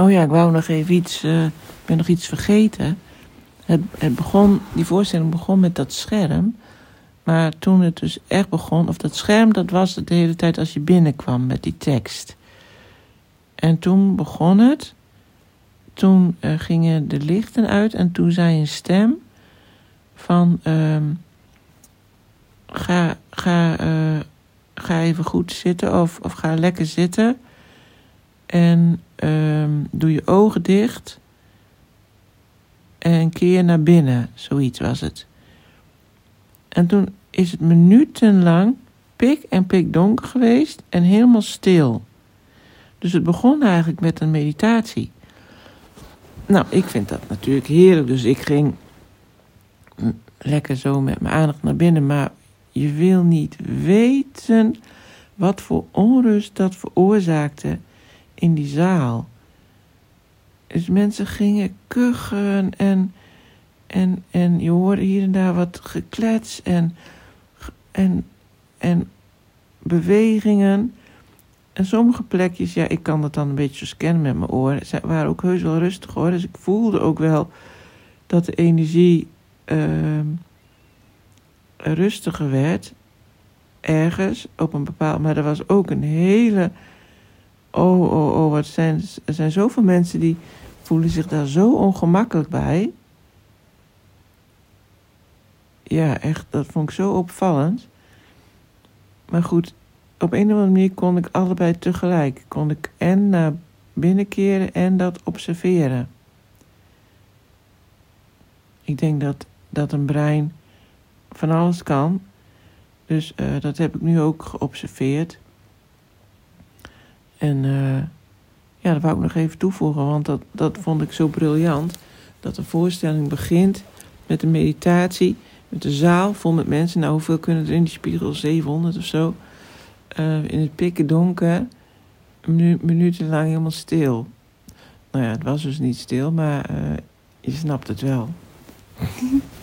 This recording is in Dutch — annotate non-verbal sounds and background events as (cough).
Oh ja, ik wou nog even iets. eh, ik ben nog iets vergeten. Het, het begon, die voorstelling begon met dat scherm. Maar toen het dus echt begon, of dat scherm, dat was de hele tijd als je binnenkwam met die tekst. En toen begon het. Toen eh, gingen de lichten uit en toen zei een stem van ehm, ga, ga, eh, ga even goed zitten of, of ga lekker zitten. En doe je ogen dicht. En keer naar binnen, zoiets was het. En toen is het minutenlang pik en pik donker geweest en helemaal stil. Dus het begon eigenlijk met een meditatie. Nou, ik vind dat natuurlijk heerlijk, dus ik ging lekker zo met mijn aandacht naar binnen. Maar je wil niet weten wat voor onrust dat veroorzaakte in die zaal. Dus mensen gingen kuchen en, en, en je hoorde hier en daar wat geklets en, en, en bewegingen. En sommige plekjes, ja, ik kan dat dan een beetje scannen met mijn oren, ze waren ook heus wel rustig hoor. Dus ik voelde ook wel dat de energie ehm, rustiger werd. Ergens, op een bepaald... Maar er was ook een hele... Oh, oh, oh, wat zijn, er zijn zoveel mensen die voelen zich daar zo ongemakkelijk bij. Ja, echt, dat vond ik zo opvallend. Maar goed, op een of andere manier kon ik allebei tegelijk. Kon ik en naar binnen keren en dat observeren. Ik denk dat, dat een brein van alles kan. Dus eh, dat heb ik nu ook geobserveerd. En eh, ja, dat wou ik nog even toevoegen, want dat, dat vond ik zo briljant. Dat een voorstelling begint met een meditatie, met een zaal vol met mensen. Nou, hoeveel kunnen er in die spiegel? 700 of zo. Eh, in het pikken donker, minu minutenlang helemaal stil. Nou ja, het was dus niet stil, maar uh, je snapt het wel. (laughs)